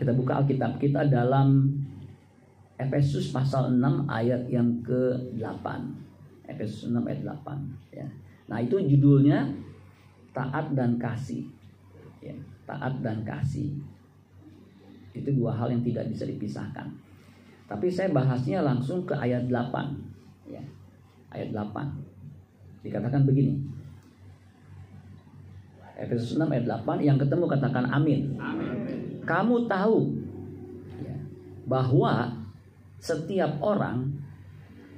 Kita buka Alkitab kita dalam Efesus pasal 6 ayat yang ke-8. Efesus 6 ayat 8 ya. Nah, itu judulnya taat dan kasih. Ya, taat dan kasih. Itu dua hal yang tidak bisa dipisahkan. Tapi saya bahasnya langsung ke ayat 8. Ya. Ayat 8. Dikatakan begini. Efesus 6 ayat 8 yang ketemu katakan amin. amin. Kamu tahu ya, bahwa setiap orang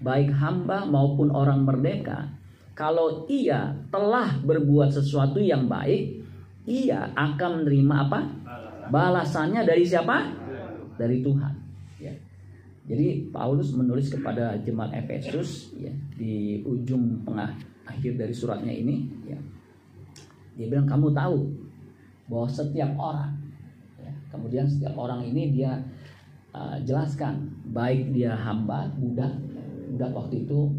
baik hamba maupun orang merdeka kalau ia telah berbuat sesuatu yang baik ia akan menerima apa? Balasannya. Dari siapa? Dari Tuhan. Ya. jadi Paulus menulis kepada jemaat Efesus ya, di ujung tengah akhir dari suratnya ini ya, dia bilang kamu tahu bahwa setiap orang, kemudian setiap orang ini dia uh, jelaskan baik dia hamba, budak, budak waktu itu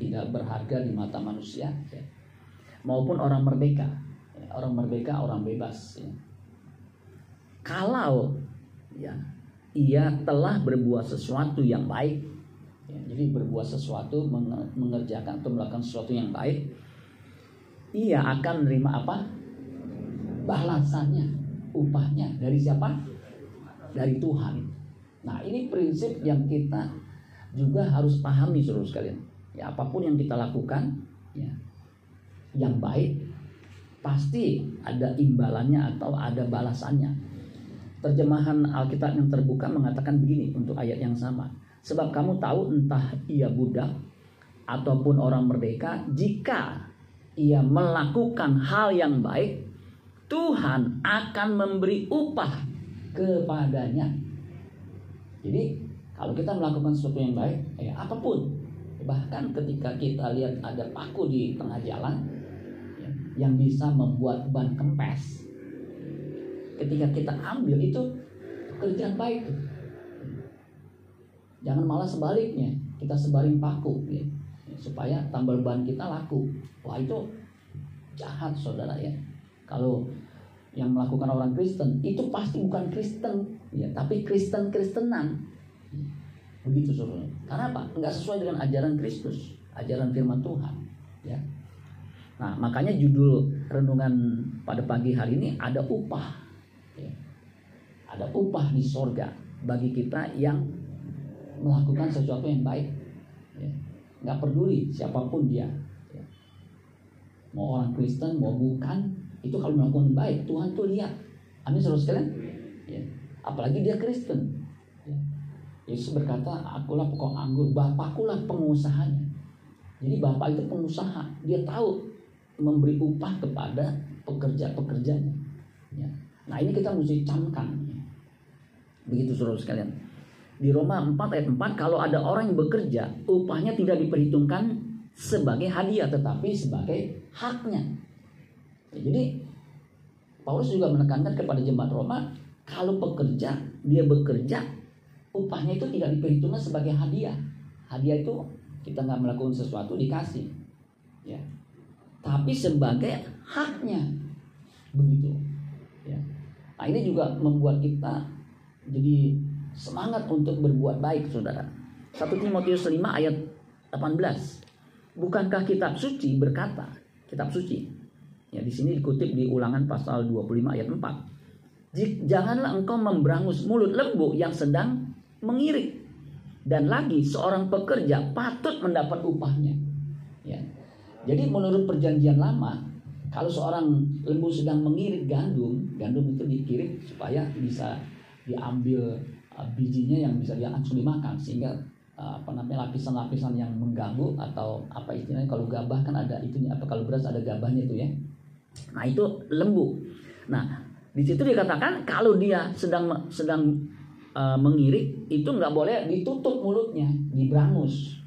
tidak berharga di mata manusia, ya, maupun orang merdeka, ya, orang merdeka, orang bebas. Ya. Kalau ya ia telah berbuat sesuatu yang baik, ya, jadi berbuat sesuatu mengerjakan atau melakukan sesuatu yang baik, ia akan menerima apa? Balasannya, upahnya dari siapa? Dari Tuhan. Nah, ini prinsip yang kita juga harus pahami seluruh sekalian. Ya, apa pun yang kita lakukan, ya, yang baik pasti ada imbalannya atau ada balasannya. Terjemahan Alkitab yang terbuka mengatakan begini untuk ayat yang sama. Sebab kamu tahu entah ia budak ataupun orang merdeka, jika ia melakukan hal yang baik, Tuhan akan memberi upah kepadanya. Jadi kalau kita melakukan sesuatu yang baik, ya apa pun, bahkan ketika kita lihat ada paku di tengah jalan ya, yang bisa membuat ban kempes, ketika kita ambil itu pekerjaan baik. Jangan malah sebaliknya, kita sebarin paku. Ya supaya tambal ban kita laku. Wah itu jahat saudara ya. Kalau yang melakukan orang Kristen itu pasti bukan Kristen ya, tapi Kristen Kristenan. Begitu saudara. Karena apa? Enggak sesuai dengan ajaran Kristus, ajaran firman Tuhan. Ya. Nah makanya judul renungan pada pagi hari ini ada upah. Ya. Ada upah di sorga bagi kita yang melakukan sesuatu yang baik. Ya nggak peduli siapa pun dia ya. mau orang Kristen mau bukan itu kalau melakukan baik Tuhan tuh lihat amin saudara sekalian ya. apalagi dia Kristen ya. Yesus berkata akulah pokok anggur bapakkulah pengusahanya jadi bapak itu pengusaha dia tahu memberi upah kepada pekerja-pekerjanya ya. nah ini kita mesti camkan begitu saudara sekalian di Roma 4 ayat 4 kalau ada orang yang bekerja upahnya tidak diperhitungkan sebagai hadiah tetapi sebagai haknya. Jadi Paulus juga menekankan kepada jemaat Roma kalau pekerja dia bekerja upahnya itu tidak diperhitungkan sebagai hadiah. Hadiah itu kita nggak melakukan sesuatu dikasih, ya. Tapi sebagai haknya, begitu. Ya. Nah ini juga membuat kita jadi semangat untuk berbuat baik saudara 1 Timotius 5 ayat 18 bukankah kitab suci berkata kitab suci ya di sini dikutip di ulangan pasal 25 ayat 4 janganlah engkau memberangus mulut lembu yang sedang mengirik dan lagi seorang pekerja patut mendapat upahnya. Ya. Jadi menurut perjanjian lama kalau seorang lembu sedang mengirik gandum gandum itu dikirik supaya bisa diambil Uh, bijinya yang bisa dia langsung dimakan sehingga uh, apa namanya lapisan-lapisan yang mengganggu atau apa istilahnya kalau gabah kan ada itunya apa kalau beras ada gabahnya itu ya nah itu lembu. Nah di situ dikatakan kalau dia sedang sedang uh, mengirik itu nggak boleh ditutup mulutnya diberangus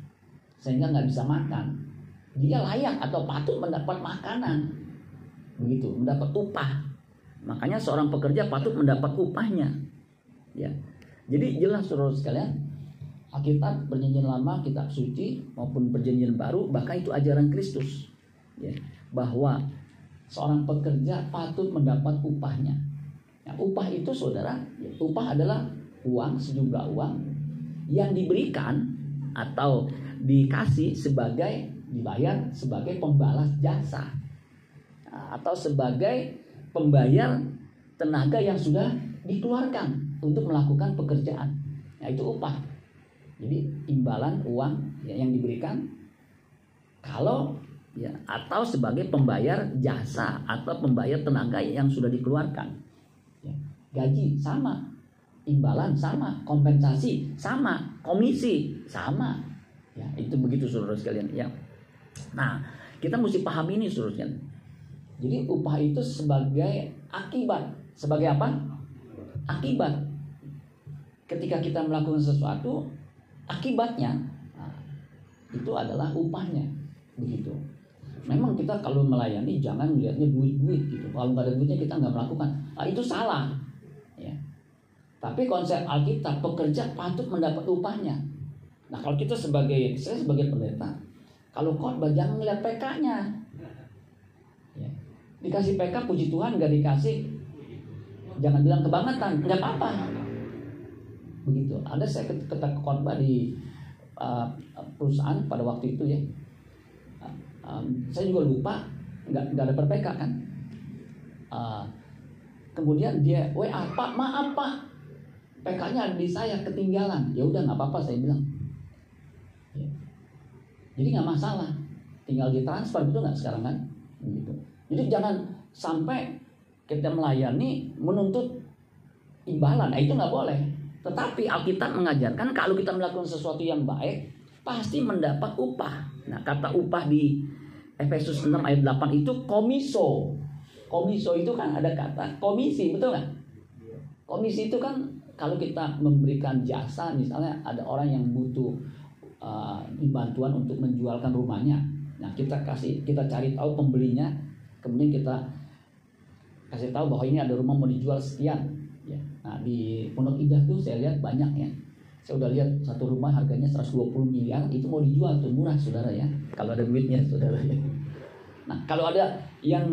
sehingga nggak bisa makan. Dia layak atau patut mendapat makanan. Begitu mendapat upah. Makanya seorang pekerja patut mendapat upahnya. Ya. Jadi jelas saudara sekalian, Alkitab perjanjian lama, kitab suci maupun perjanjian baru, bahkan itu ajaran Kristus. Ya, bahwa seorang pekerja patut mendapat upahnya. Nah, upah itu saudara, ya, upah adalah uang sejumlah uang yang diberikan atau dikasih sebagai dibayar sebagai pembalas jasa nah, atau sebagai pembayar tenaga yang sudah dikeluarkan untuk melakukan pekerjaan. Nah, itu upah. Jadi imbalan uang ya, yang diberikan kalau ya atau sebagai pembayar jasa atau pembayar tenaga yang sudah dikeluarkan. Ya, gaji sama, imbalan sama, kompensasi sama, komisi sama. Ya, itu begitu saudara sekalian ya. Nah, kita mesti paham ini saudara. Jadi upah itu sebagai akibat, sebagai apa? Akibat. Ketika kita melakukan sesuatu, akibatnya nah, itu adalah upahnya, begitu. Memang kita kalau melayani jangan melihatnya duit-duit gitu. Kalau nggak ada duitnya kita nggak melakukan. Nah, itu salah. Ya. Tapi konsep Alkitab pekerja patut mendapat upahnya. Nah kalau kita sebagai saya sebagai pendeta, kalau khotbah jangan melihat PK-nya. Ya. Dikasih PK puji Tuhan nggak dikasih, jangan bilang kebangetan, nggak apa-apa. Begitu. Ada saya ketika khotbah di uh, perusahaan pada waktu itu ya, um, saya juga lupa nggak nggak ada PK kan. Uh, kemudian dia, WA Pak maaf Pak, PK-nya di saya ketinggalan. Ya udah nggak apa-apa saya bilang. Ya. Jadi nggak masalah, tinggal ditransfer betul nggak sekarang kan? Gitu. Jadi jangan sampai kita melayani menuntut imbalan, nah, itu nggak boleh. Tetapi Alkitab mengajarkan kalau kita melakukan sesuatu yang baik, pasti mendapat upah. Nah, kata upah di Efesus 6 ayat 8 itu komiso. Komiso itu kan ada kata komisi, betul nggak? Komisi itu kan kalau kita memberikan jasa, misalnya ada orang yang butuh uh, bantuan untuk menjualkan rumahnya. Nah, kita kasih kita cari tahu pembelinya, kemudian kita kasih tahu bahwa ini ada rumah mau dijual sekian. Ya. Nah, di Pondok Indah tuh saya lihat banyak ya. Saya udah lihat satu rumah harganya 120 miliar itu mau dijual tuh murah saudara ya. Kalau ada duitnya saudara ya. Nah, kalau ada yang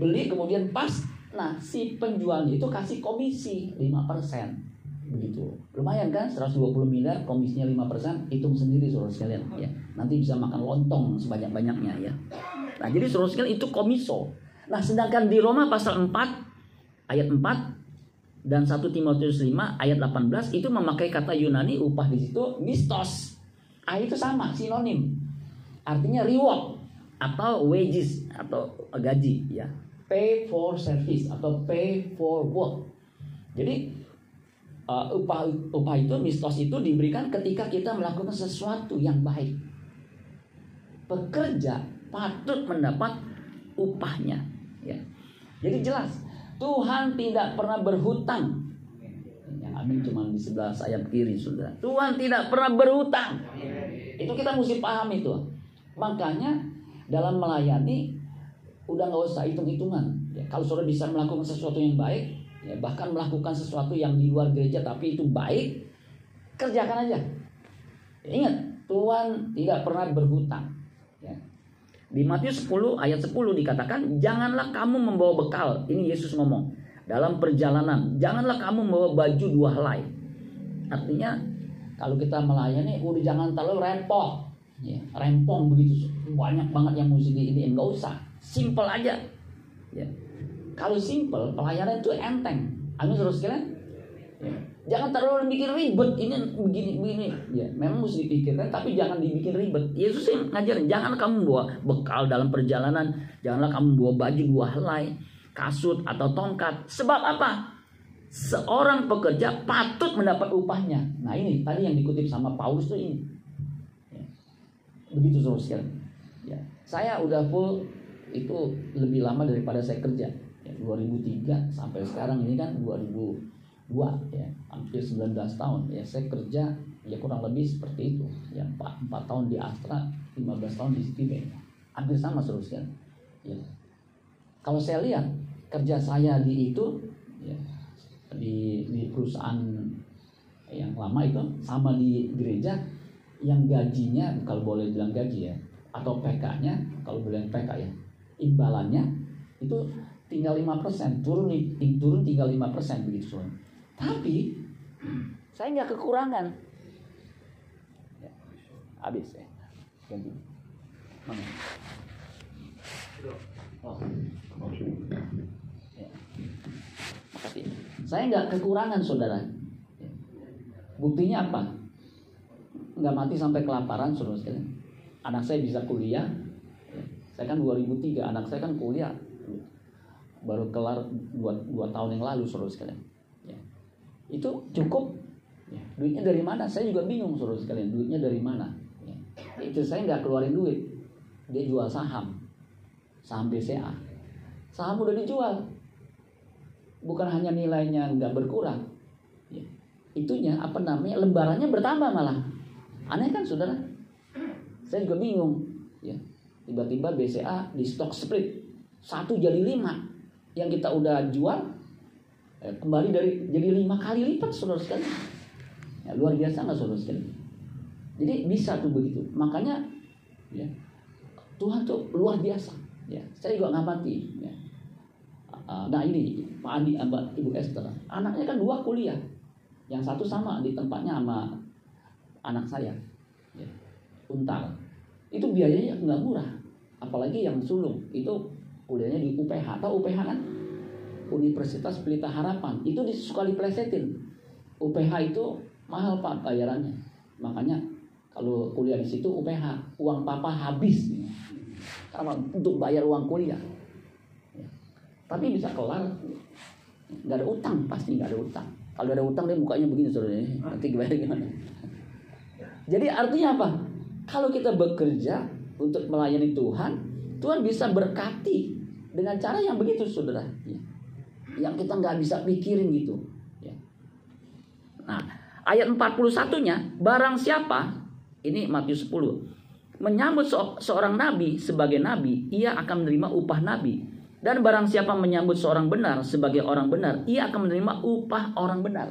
beli kemudian pas nah si penjualnya itu kasih komisi 5% begitu lumayan kan 120 miliar komisinya 5% hitung sendiri saudara sekalian ya nanti bisa makan lontong sebanyak banyaknya ya nah jadi saudara sekalian itu komiso nah sedangkan di Roma pasal 4 ayat 4 dan 1 Timotius 5 ayat 18 itu memakai kata Yunani upah di situ mistos ah itu sama sinonim artinya reward atau wages atau gaji ya pay for service atau pay for work. Jadi uh, upah upah itu mistos itu diberikan ketika kita melakukan sesuatu yang baik. Pekerja patut mendapat upahnya. Ya. Jadi jelas Tuhan tidak pernah berhutang. Yang amin cuma di sebelah sayap kiri sudah. Tuhan tidak pernah berhutang. Itu kita mesti paham itu. Makanya dalam melayani udah nggak usah hitung-hitungan. Ya, kalau saudara bisa melakukan sesuatu yang baik, ya, bahkan melakukan sesuatu yang di luar gereja tapi itu baik, kerjakan aja. Ya, ingat, Tuhan tidak pernah berhutang. Ya. Di Matius 10 ayat 10 dikatakan, janganlah kamu membawa bekal. Ini Yesus ngomong. Dalam perjalanan, janganlah kamu membawa baju dua helai. Artinya, kalau kita melayani, udah jangan terlalu repot. Ya, rempong begitu. Banyak banget yang mesti ini, enggak usah simple aja ya kalau simple pelayanan itu enteng amin terus ya. Jangan terlalu bikin ribet. Ini begini begini. Ya memang mesti dipikirkan tapi jangan dibikin ribet. Yesus yang ngajarin jangan kamu bawa bekal dalam perjalanan. Janganlah kamu bawa baju dua helai kasut atau tongkat. Sebab apa? Seorang pekerja patut mendapat upahnya. Nah ini tadi yang dikutip sama Paulus tuh ini. Ya. begitu terus sekalian. Ya. Saya udah full itu lebih lama daripada saya kerja. Ya, 2003 sampai sekarang ini kan 2002 ya. Hampir 19 tahun. Ya saya kerja ya kurang lebih seperti itu. Ya 4, 4 tahun di Astra 15 tahun di Citibank. Hampir sama seterusnya. Ya. Kalau saya lihat kerja saya di itu ya di, di perusahaan yang lama itu sama di gereja yang gajinya kalau boleh bilang gaji ya atau PK-nya kalau boleh PK ya imbalannya itu tinggal 5%, turun turun tinggal 5% begitu. Tapi saya nggak kekurangan. Ya, habis ya. Ganti. Mana? Oh. Ya. Makasih. Saya nggak kekurangan saudara. Buktinya apa? Nggak mati sampai kelaparan saudara sekalian. Anak saya bisa kuliah. Saya kan 2003, anak saya kan kuliah baru kelar dua, dua tahun yang lalu saudara sekalian. Itu cukup. Ya. Duitnya dari mana? Saya juga bingung saudara sekalian. Duitnya dari mana? Ya. Itu saya nggak keluarin duit. Dia jual saham, saham BCA. Saham udah dijual. Bukan hanya nilainya nggak berkurang, ya. itunya apa namanya lembarannya bertambah malah. Aneh kan saudara? Saya juga bingung. Ya. Tiba-tiba BCA di stock split satu jadi lima yang kita udah jual eh, kembali dari jadi lima kali lipat saudara sekalian. Ya, luar biasa nggak saudara sekalian? Jadi bisa tuh begitu. Makanya ya Tuhan tuh luar biasa. Ya, saya juga ngamati. Ya. Nah ini Pak Andi, Mbak Ibu Esther, anaknya kan dua kuliah. Yang satu sama di tempatnya sama anak saya, ya. Untar. Itu biayanya nggak murah. Apalagi yang sulung itu kuliahnya di UPH atau UPH kan Universitas Pelita Harapan. Itu suka diplesetin UPH itu mahal pak bayarannya. Makanya kalau kuliah di situ UPH uang papa habis. Karena untuk bayar uang kuliah. Tapi bisa kelar. Nggak ada utang pasti nggak ada utang. Kalau ada utang dia mukanya begini saudara. Nanti gimana gimana? Jadi artinya apa? Kalau kita bekerja untuk melayani Tuhan Tuhan bisa berkati dengan cara yang begitu saudara. Yang kita nggak bisa pikirin gitu. Ya. nah ayat 41 nya barang siapa ini Matius 10 menyambut se seorang nabi sebagai nabi ia akan menerima upah nabi. Dan barang siapa menyambut seorang benar sebagai orang benar ia akan menerima upah orang benar.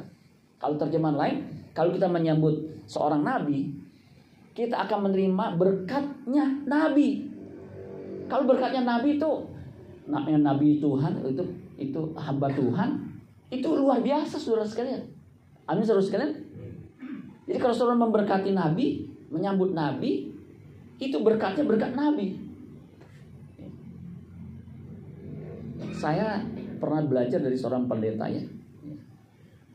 Kalau terjemahan lain kalau kita menyambut seorang nabi kita akan menerima berkatnya nabi. Kalau berkatnya nabi itu nabi Tuhan itu itu hamba Tuhan itu luar biasa saudara sekalian. Amin saudara sekalian. Jadi kalau saudara memberkati nabi, menyambut nabi, itu berkatnya berkat nabi. Saya pernah belajar dari seorang pendeta ya.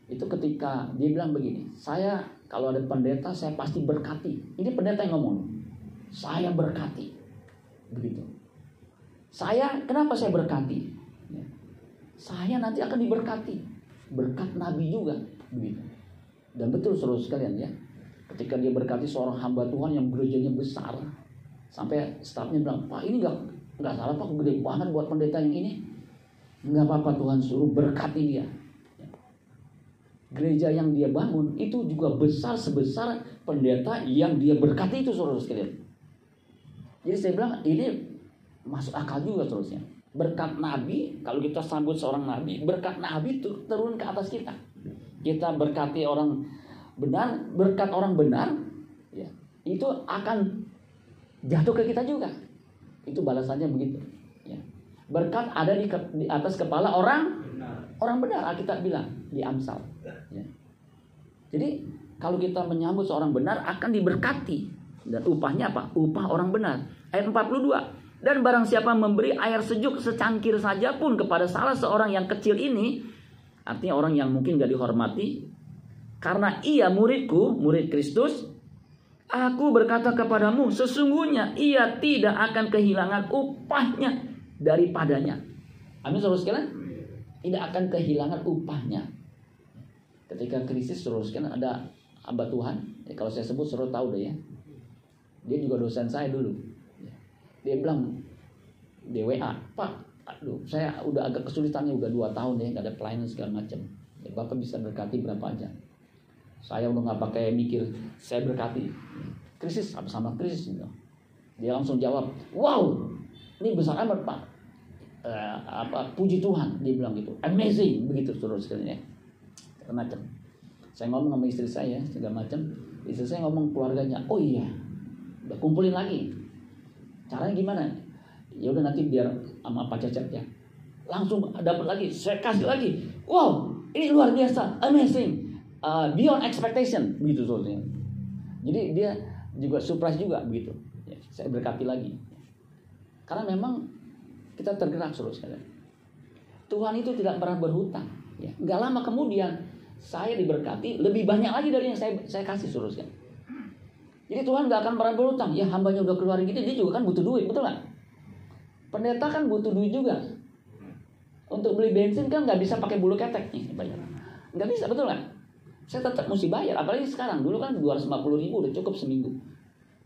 Itu ketika dia bilang begini, saya kalau ada pendeta saya pasti berkati. Ini pendeta yang ngomong. Saya berkati. Begitu. Saya kenapa saya berkati? Ya. Saya nanti akan diberkati. Berkat Nabi juga. Begitu. Dan betul saudara sekalian ya. Ketika dia berkati seorang hamba Tuhan yang gerejanya besar. Sampai stafnya bilang, Pak ini nggak nggak salah Pak, gede banget buat pendeta yang ini. Nggak apa-apa Tuhan suruh berkati dia. Gereja yang dia bangun itu juga besar sebesar pendeta yang dia berkati itu saudara sekalian. Jadi saya bilang ini masuk akal juga terusnya. Berkat Nabi, kalau kita sambut seorang Nabi, berkat Nabi itu turun ke atas kita. Kita berkati orang benar, berkat orang benar, ya, itu akan jatuh ke kita juga. Itu balasannya begitu. Ya. Berkat ada di, di atas kepala orang orang benar, Alkitab bilang di Amsal. Ya. Jadi kalau kita menyambut seorang benar akan diberkati dan upahnya apa? Upah orang benar. Ayat 42. Dan barang siapa memberi air sejuk secangkir saja pun kepada salah seorang yang kecil ini, artinya orang yang mungkin gak dihormati, karena ia muridku, murid Kristus, aku berkata kepadamu, sesungguhnya ia tidak akan kehilangan upahnya daripadanya. Amin saudara sekalian? Tidak akan kehilangan upahnya. Ketika krisis saudara sekalian ada hamba Tuhan, ya, kalau saya sebut saudara tahu deh ya. Dia juga dosen saya dulu dia bilang di WA Pak aduh saya udah agak kesulitannya udah dua tahun ya nggak ada pelayanan segala macam. Ya, bapak bisa berkati berapa aja. Saya udah nggak pakai mikir saya berkati. Krisis sama-sama krisis gitu. dia langsung jawab wow ini besar amat pak. Uh, apa puji Tuhan dia bilang gitu. Amazing begitu saudara sekalian ya segala macam. Saya ngomong sama istri saya segala macam. Istri saya ngomong keluarganya oh iya udah kumpulin lagi Caranya gimana? Ya udah nanti biar sama Pak Cecep ya. langsung dapat lagi, saya kasih lagi. Wow, ini luar biasa, amazing, uh, beyond expectation, begitu soalnya. Jadi dia juga surprise juga begitu. Ya, saya berkati lagi. Karena memang kita tergerak terus sekalian. Tuhan itu tidak pernah berhutang. Ya. Gak lama kemudian saya diberkati lebih banyak lagi dari yang saya saya kasih suruh sekalian. Jadi Tuhan gak akan pernah berhutang. Ya hambanya udah keluarin gitu, dia juga kan butuh duit, betul nggak? Pendeta kan butuh duit juga. Untuk beli bensin kan nggak bisa pakai bulu ketek nih bayar. Nggak bisa, betul nggak? Saya tetap mesti bayar. Apalagi sekarang. Dulu kan 250 ribu udah cukup seminggu.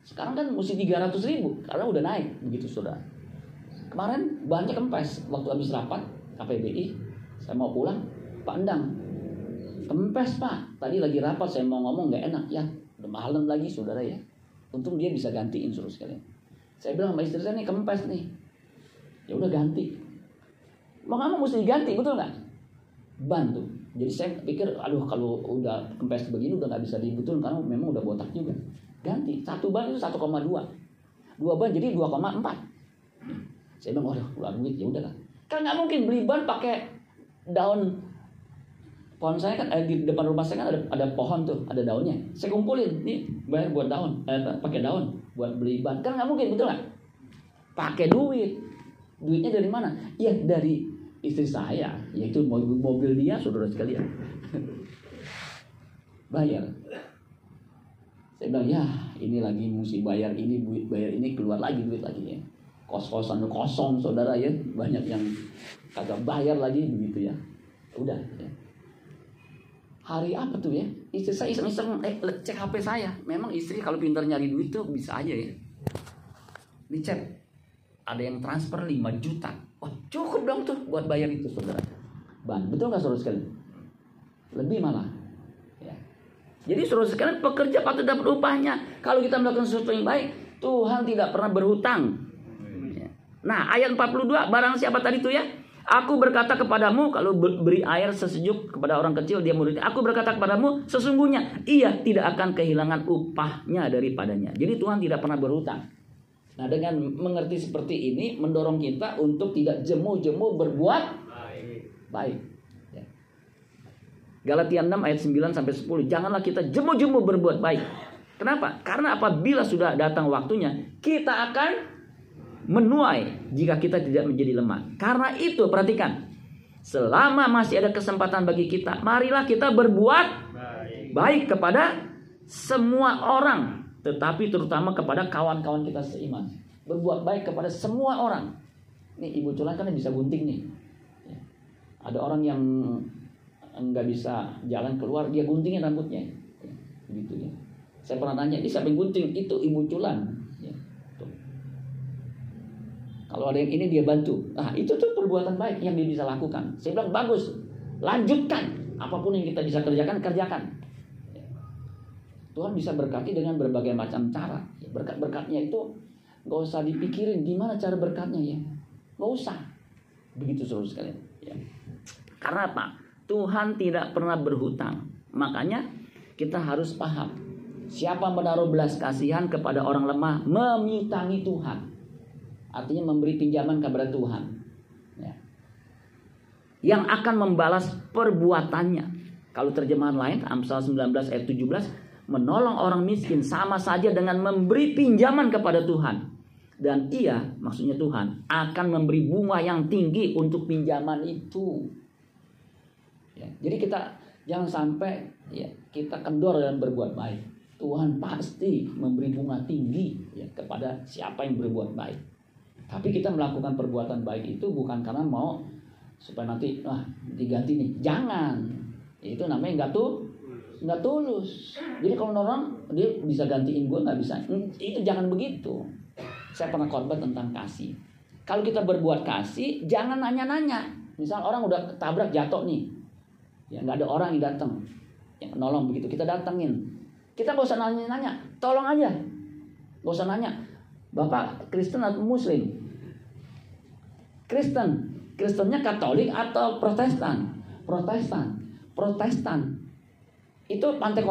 Sekarang kan mesti 300 ribu. Karena udah naik. Begitu sudah. Kemarin banyak kempes. Waktu habis rapat KPBI. Saya mau pulang. Pak Endang. Kempes pak. Tadi lagi rapat saya mau ngomong nggak enak. Ya udah malam lagi saudara ya. Untung dia bisa gantiin suruh sekalian. Saya bilang sama istri saya nih kempes nih. Ya udah ganti. Mau mau mesti diganti betul nggak? Ban tuh jadi saya pikir aduh kalau udah kempes begini udah nggak bisa dibetulin karena memang udah botak juga. Ganti. Satu ban itu 1,2 dua. Ban jadi 2,4 saya bilang waduh keluar duit. Ya udah lah kan nggak mungkin beli ban pakai daun pohon saya kan eh, di depan rumah saya kan ada ada pohon tuh ada daunnya saya kumpulin nih bayar buat daun eh, pakai daun buat beli ban kan nggak mungkin betul nggak pakai duit Duitnya dari mana? Ya dari istri saya, yaitu mobil, mobil dia, saudara sekalian. bayar. Saya bilang, ya ini lagi mesti bayar ini, duit bayar ini, keluar lagi duit lagi ya. Kos-kosan kosong saudara ya, banyak yang kagak bayar lagi begitu ya. Udah ya. Hari apa tuh ya? Istri saya iseng-iseng eh, cek HP saya. Memang istri kalau pintar nyari duit tuh bisa aja ya. Dicek ada yang transfer 5 juta. Wah, cukup dong tuh buat bayar itu saudara. Ban, betul nggak saudara sekalian? Lebih malah. Ya. Jadi saudara sekalian pekerja patut dapat upahnya. Kalau kita melakukan sesuatu yang baik, Tuhan tidak pernah berhutang. Ya. Nah, ayat 42, barang siapa tadi itu ya? Aku berkata kepadamu kalau beri air sesejuk kepada orang kecil dia murid. Aku berkata kepadamu sesungguhnya ia tidak akan kehilangan upahnya daripadanya. Jadi Tuhan tidak pernah berhutang. Nah dengan mengerti seperti ini mendorong kita untuk tidak jemu-jemu berbuat baik. Ya. Galatia 6 ayat 9 sampai 10. Janganlah kita jemu-jemu berbuat baik. Kenapa? Karena apabila sudah datang waktunya, kita akan menuai jika kita tidak menjadi lemah. Karena itu perhatikan, selama masih ada kesempatan bagi kita, marilah kita berbuat baik, baik kepada semua orang tetapi terutama kepada kawan-kawan kita seiman. Berbuat baik kepada semua orang. Nih ibu culan kan bisa gunting nih. Ya. Ada orang yang nggak bisa jalan keluar, dia guntingin rambutnya. Ya. Begitu ya. Saya pernah tanya, ini siapa yang gunting? Itu ibu culan. Ya. Kalau ada yang ini dia bantu. Nah itu tuh perbuatan baik yang dia bisa lakukan. Saya bilang bagus, lanjutkan. Apa pun yang kita bisa kerjakan, kerjakan. Tuhan bisa berkati dengan berbagai macam cara. Berkat-berkatnya itu gak usah dipikirin gimana cara berkatnya ya. Gak usah. Begitu seluruh sekalian. Ya. Karena apa? Tuhan tidak pernah berhutang. Makanya kita harus paham. Siapa menaruh belas kasihan kepada orang lemah memintangi Tuhan. Artinya memberi pinjaman kepada Tuhan. Ya. Yang akan membalas perbuatannya. Kalau terjemahan lain Amsal 19 ayat 17 menolong orang miskin sama saja dengan memberi pinjaman kepada Tuhan. Dan ia, maksudnya Tuhan, akan memberi bunga yang tinggi untuk pinjaman itu. Ya, jadi kita jangan sampai ya, kita kendor dalam berbuat baik. Tuhan pasti memberi bunga tinggi ya, kepada siapa yang berbuat baik. Tapi kita melakukan perbuatan baik itu bukan karena mau supaya nanti ah diganti nih. Jangan. Itu namanya enggak tuh nggak tulus. Jadi kalau orang dia bisa gantiin gue nggak bisa. Itu jangan begitu. Saya pernah khotbah tentang kasih. Kalau kita berbuat kasih, jangan nanya-nanya. Misal orang udah tabrak jatuh nih, ya nggak ada orang yang datang, yang nolong begitu. Kita datengin. Kita gak usah nanya-nanya, tolong aja. Gak usah nanya, Bapak Kristen atau Muslim? Kristen, Kristennya Katolik atau Protestan? Protestan, Protestan itu. Pantai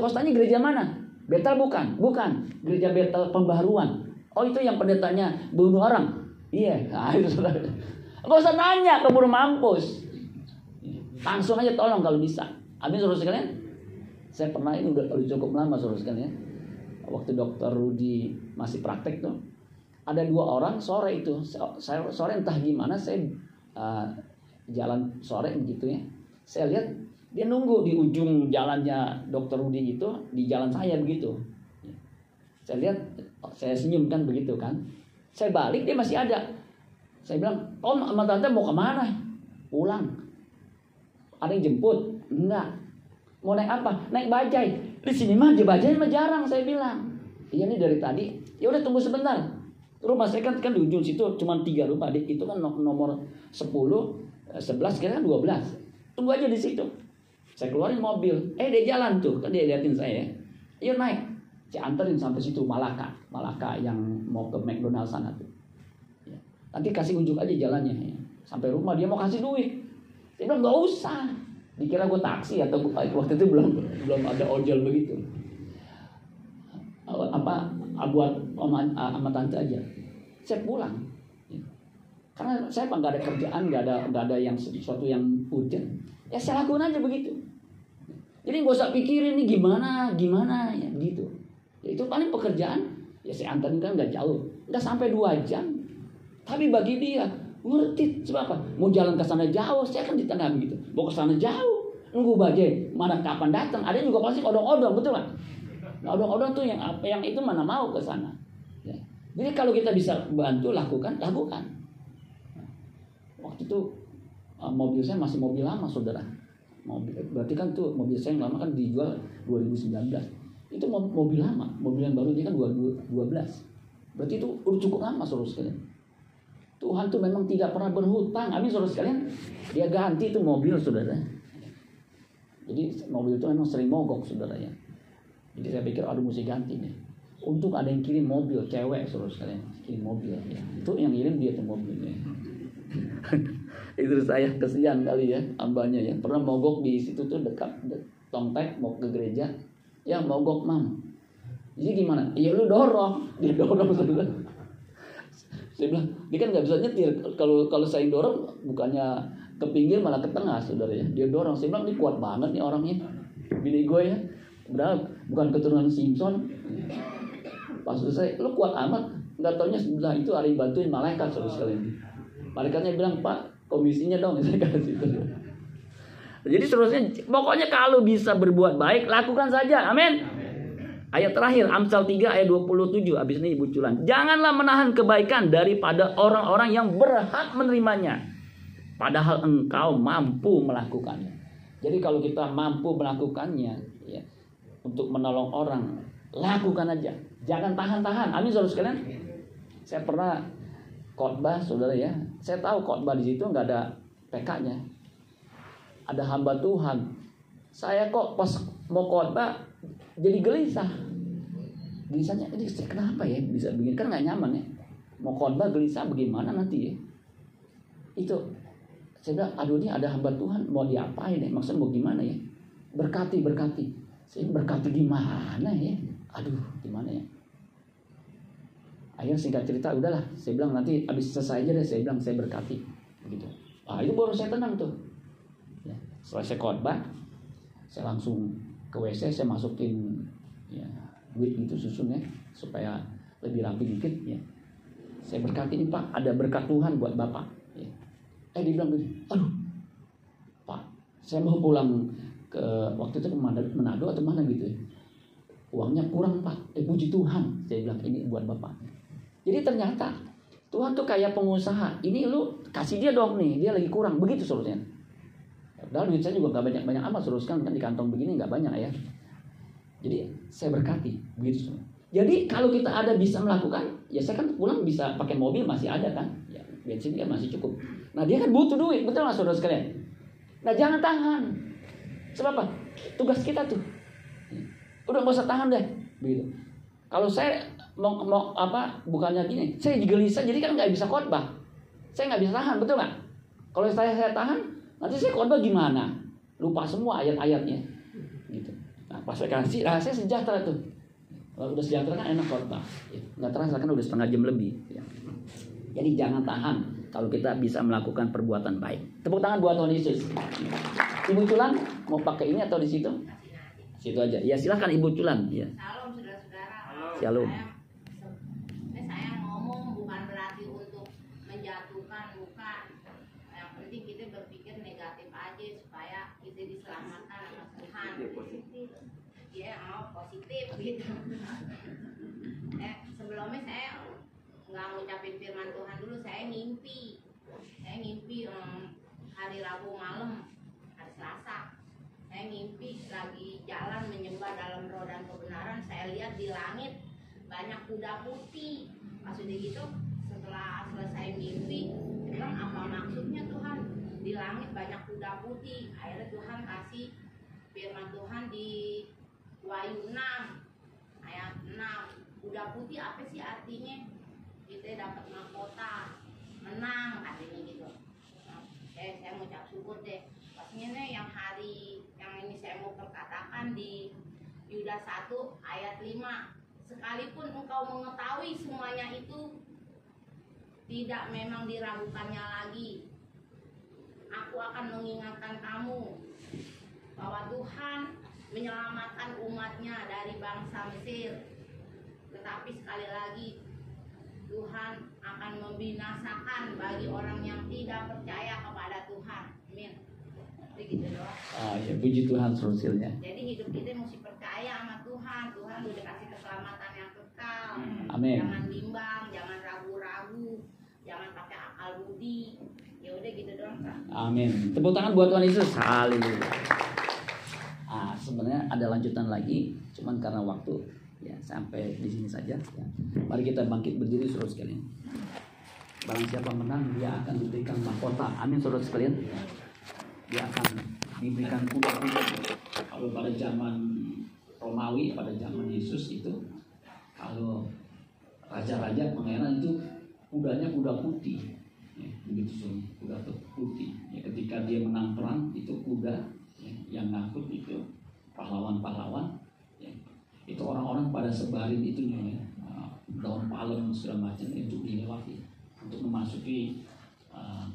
Costa ini gereja mana? Betel bukan? Bukan. Gereja Betel Pembaharuan. Oh itu yang pendetanya bunuh orang. Iya, nah, itu saudara. Gak usah nanya keburu mampus. Langsung aja tolong kalau bisa. Amin saudara sekalian. Saya pernah ini udah, udah cukup lama saudara sekalian. Waktu dokter Rudi masih praktek tuh. Ada dua orang sore itu. Sore entah gimana saya uh, jalan sore begitu ya. Saya lihat dia nunggu di ujung jalannya dokter Rudi itu di jalan saya begitu. Saya lihat saya senyum kan begitu kan. Saya balik dia masih ada. Saya bilang, Om sama tante mau ke mana? Pulang. Ada yang jemput? Enggak. Mau naik apa? Naik bajai. Di sini mah aja bajai mah jarang saya bilang. Iya nih dari tadi. Ya udah tunggu sebentar. Rumah saya kan kan di ujung situ cuma tiga rumah. Itu kan nomor 10, 11 kira 12. Tunggu aja di situ. Saya keluarin mobil. Eh dia jalan tuh. Kan dia liatin saya. Yuk naik. Saya anterin sampai situ Malaka. Malaka yang mau ke McDonald sana tuh. Ya. Nanti kasih unjuk aja jalannya. Ya. Sampai rumah dia mau kasih duit. Saya bilang nggak usah. Dikira gue taksi atau waktu itu belum belum ada ojol begitu. Buat sama tante aja. Saya pulang. Ya. Karena saya nggak ada kerjaan, nggak ada nggak ada yang sesuatu yang urgent. Ya saya lakukan aja begitu. Jadi nggak usah pikirin nih gimana, gimana ya gitu. Ya, itu paling pekerjaan ya saya antarin kan nggak jauh, nggak sampai dua jam. Tapi bagi dia it sebab apa? Mau jalan ke sana jauh, saya kan di tengah begitu. Mau ke sana jauh, nunggu bajai mana kapan datang. Ada juga pasti odong-odong betul kan? Nah, odong-odong tuh yang apa yang itu mana mau ke sana. Ya. Jadi kalau kita bisa bantu lakukan, lakukan. Nah, waktu itu uh, mobil saya masih mobil lama saudara. Mobil, berarti kan tuh mobil saya yang lama kan dijual 2019 itu mobil lama mobil yang baru ini kan 12 berarti itu udah cukup lama saudara sekalian Tuhan tuh memang tidak pernah berhutang amin saudara sekalian dia ganti itu mobil saudara jadi mobil itu memang sering mogok saudara ya jadi saya pikir aduh mesti ganti nih. Untuk ada yang kirim mobil cewek saudara sekalian kirim mobil. Ya itu yang kirim dia tuh mobilnya. Itu saya kesian kali ya ambanya ya. Pernah mogok di situ tuh dekat tongtek mau ke gereja. Ya mogok mam jadi gimana? Ya lu dorong. Dia dorong saudara. Saya bilang dia kan nggak bisa nyetir. Kalau kalau saya dorong bukannya ke pinggir malah ke tengah saudara ya. Dia dorong. Saya bilang ini kuat banget nih orangnya bini gue ya udah bukan keturunan Simpson pas saya lu kuat amat nggak taunya sebelah itu ada yang bantuin malaikat saudara sekalian malaikatnya bilang pak komisinya dong saya kasih itu jadi seterusnya pokoknya kalau bisa berbuat baik lakukan saja. Amin. Ayat terakhir Amsal 3 ayat 27 habis ini Ibu Culan. Janganlah menahan kebaikan daripada orang-orang yang berhak menerimanya. Padahal engkau mampu melakukannya. Jadi kalau kita mampu melakukannya ya untuk menolong orang, lakukan aja. Jangan tahan-tahan. Amin saudara sekalian. Saya pernah khotbah saudara ya. Saya tahu khotbah di situ nggak ada PK-nya ada hamba Tuhan. Saya kok pas mau khotbah jadi gelisah. Gelisahnya ini kenapa ya bisa begini kan nggak nyaman ya. Mau khotbah gelisah bagaimana nanti ya? Itu saya bilang, aduh ini ada hamba Tuhan mau diapain ya? Maksudnya mau gimana ya? Berkati, berkati. Saya berkati gimana ya? Aduh, gimana ya? Akhirnya singkat cerita, udahlah. Saya bilang nanti habis selesai aja deh. Saya bilang saya berkati, begitu. Ah itu baru saya tenang tuh. Selesai khotbah, saya langsung ke WC, saya masukin ya, duit gitu susunnya supaya lebih rapi dikit ya. Saya berkati ini Pak, ada berkat Tuhan buat Bapak. Ya. Eh dia bilang gini, aduh Pak, saya mau pulang ke waktu itu ke Manado atau mana gitu ya. Uangnya kurang Pak, eh puji Tuhan. Saya bilang ini buat Bapak. Jadi ternyata Tuhan tuh kayak pengusaha. Ini lu kasih dia dong nih, dia lagi kurang. Begitu solusinya. Padahal duit saya juga gak banyak-banyak amat teruskan kan di kantong begini nggak banyak ya. Jadi saya berkati begitu. Jadi kalau kita ada bisa melakukan, ya saya kan pulang bisa pakai mobil masih ada kan, ya bensin kan masih cukup. Nah dia kan butuh duit, betul nggak saudara sekalian? Nah jangan tahan. Sebab apa? Tugas kita tuh. Udah nggak usah tahan deh, begitu. Kalau saya mau, mau apa? Bukannya gini, saya gelisah, jadi kan nggak bisa khotbah. Saya nggak bisa tahan, betul nggak? Kalau saya saya tahan, Nanti saya khotbah gimana? Lupa semua ayat-ayatnya. Gitu. Nah, pas saya kasih, nah, saya sejahtera tuh. Kalau udah sejahtera kan enak khotbah. Ya, nggak terasa kan udah setengah jam lebih. Ya. Jadi jangan tahan kalau kita bisa melakukan perbuatan baik. Tepuk tangan buat Tuhan Yesus. Ibu Culan mau pakai ini atau di situ? Situ aja. Ya silahkan Ibu Culan. Ya. Shalom saudara-saudara. Shalom. Saya, saya ngomong bukan berarti untuk menjatuhkan, bukan. Yang penting kita berpikir negatif aja supaya kita diselamatkan sama Tuhan. Iya, mau positif gitu. eh, sebelumnya saya nggak ngucapin firman Tuhan dulu, saya ngimpi. Saya ngimpi em, hari Rabu malam, hari Selasa. Saya ngimpi lagi jalan menyembah dalam roh dan kebenaran. Saya lihat di langit banyak kuda putih. Udah gitu setelah selesai mimpi saya bilang apa maksudnya Tuhan? Di langit banyak kuda putih. Akhirnya Tuhan kasih firman Tuhan di Wahyu 6 ayat 6 kuda putih apa sih artinya kita dapat mahkota. Menang katanya gitu. Nah, saya saya mengucap syukur deh. Pastinya nih yang hari yang ini saya mau perkatakan di Yudas 1 ayat 5 sekalipun engkau mengetahui semuanya itu tidak memang diragukannya lagi. Aku akan mengingatkan kamu bahwa Tuhan menyelamatkan umatnya dari bangsa Mesir. Tetapi sekali lagi Tuhan akan membinasakan bagi orang yang tidak percaya kepada Tuhan amin begitu doang Ah, ya, puji Tuhan sosialnya. jadi hidup kita mesti percaya sama Tuhan. Tuhan udah kasih keselamatan yang kekal. Amin. Jangan bimbang, jangan ragu-ragu, jangan pakai akal budi. Ya udah gitu doang. Kak. Amin. Tepuk tangan buat Tuhan Yesus. Haleluya. Ah, sebenarnya ada lanjutan lagi, cuman karena waktu ya sampai di sini saja. Ya. Mari kita bangkit berdiri saudara sekalian. Barang siapa menang, dia akan diberikan mahkota. Amin saudara sekalian. Dia akan diberikan kuda-kuda. Kalau pada zaman Romawi, pada zaman Yesus itu, kalau raja-raja pangeran itu kudanya kuda putih ya, begitu kuda putih ya, ketika dia menang perang itu kuda ya, yang ngangkut itu pahlawan-pahlawan itu orang-orang pada sebarin itu ya, uh, daun palem segala macam untuk dilewati untuk memasuki uh,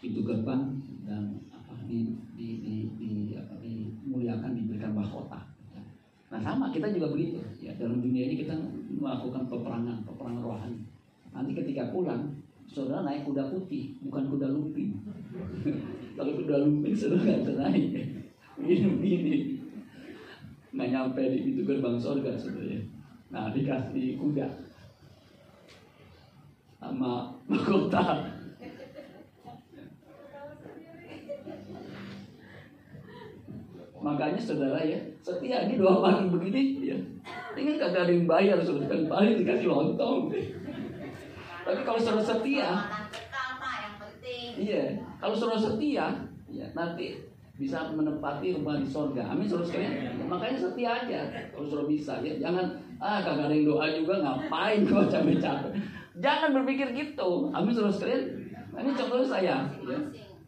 pintu gerbang dan apa di, di, di, di, apa, dimuliakan diberikan mahkota. Nah sama kita juga begitu ya dalam dunia ini kita melakukan peperangan peperangan rohani. Nanti ketika pulang saudara naik kuda putih bukan kuda lumping. Kalau kuda lumping saudara nggak naik. Ini begini nggak nyampe di pintu gerbang surga saudara ya. Nah dikasih kuda sama mahkota. Makanya saudara ya, setia ini dua pagi begini ya. Ini kagak ada yang bayar saudara kan paling dikasih lontong. Tapi kalau saudara setia, iya, kalau saudara setia, ya nanti bisa menempati rumah di sorga. Amin saudara sekalian. Ya, makanya setia aja kalau saudara bisa ya. Jangan ah kagak ada yang doa juga ngapain gua capek-capek. Jangan berpikir gitu. Amin saudara sekalian. Nah, ini contohnya saya. Ya.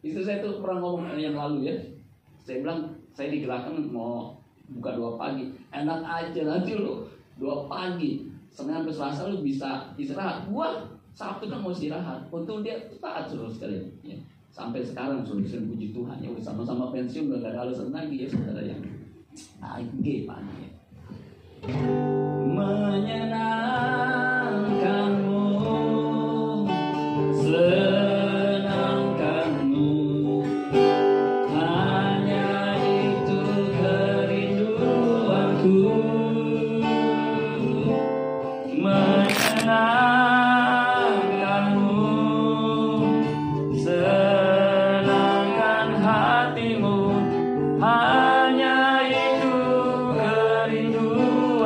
Istri saya tuh pernah ngomong yang lalu ya. Saya bilang saya digerakkan mau buka dua pagi. Enak aja nanti lu dua pagi. Senin sampai Selasa lu bisa istirahat. Gua Sabtu kan mau istirahat. Untung dia taat saudara sekalian. Ya. Sampai sekarang bisa puji Tuhan ya sama-sama pensiun udah gak ada alasan lagi ya saudara yang AG Pak. Menyenangkan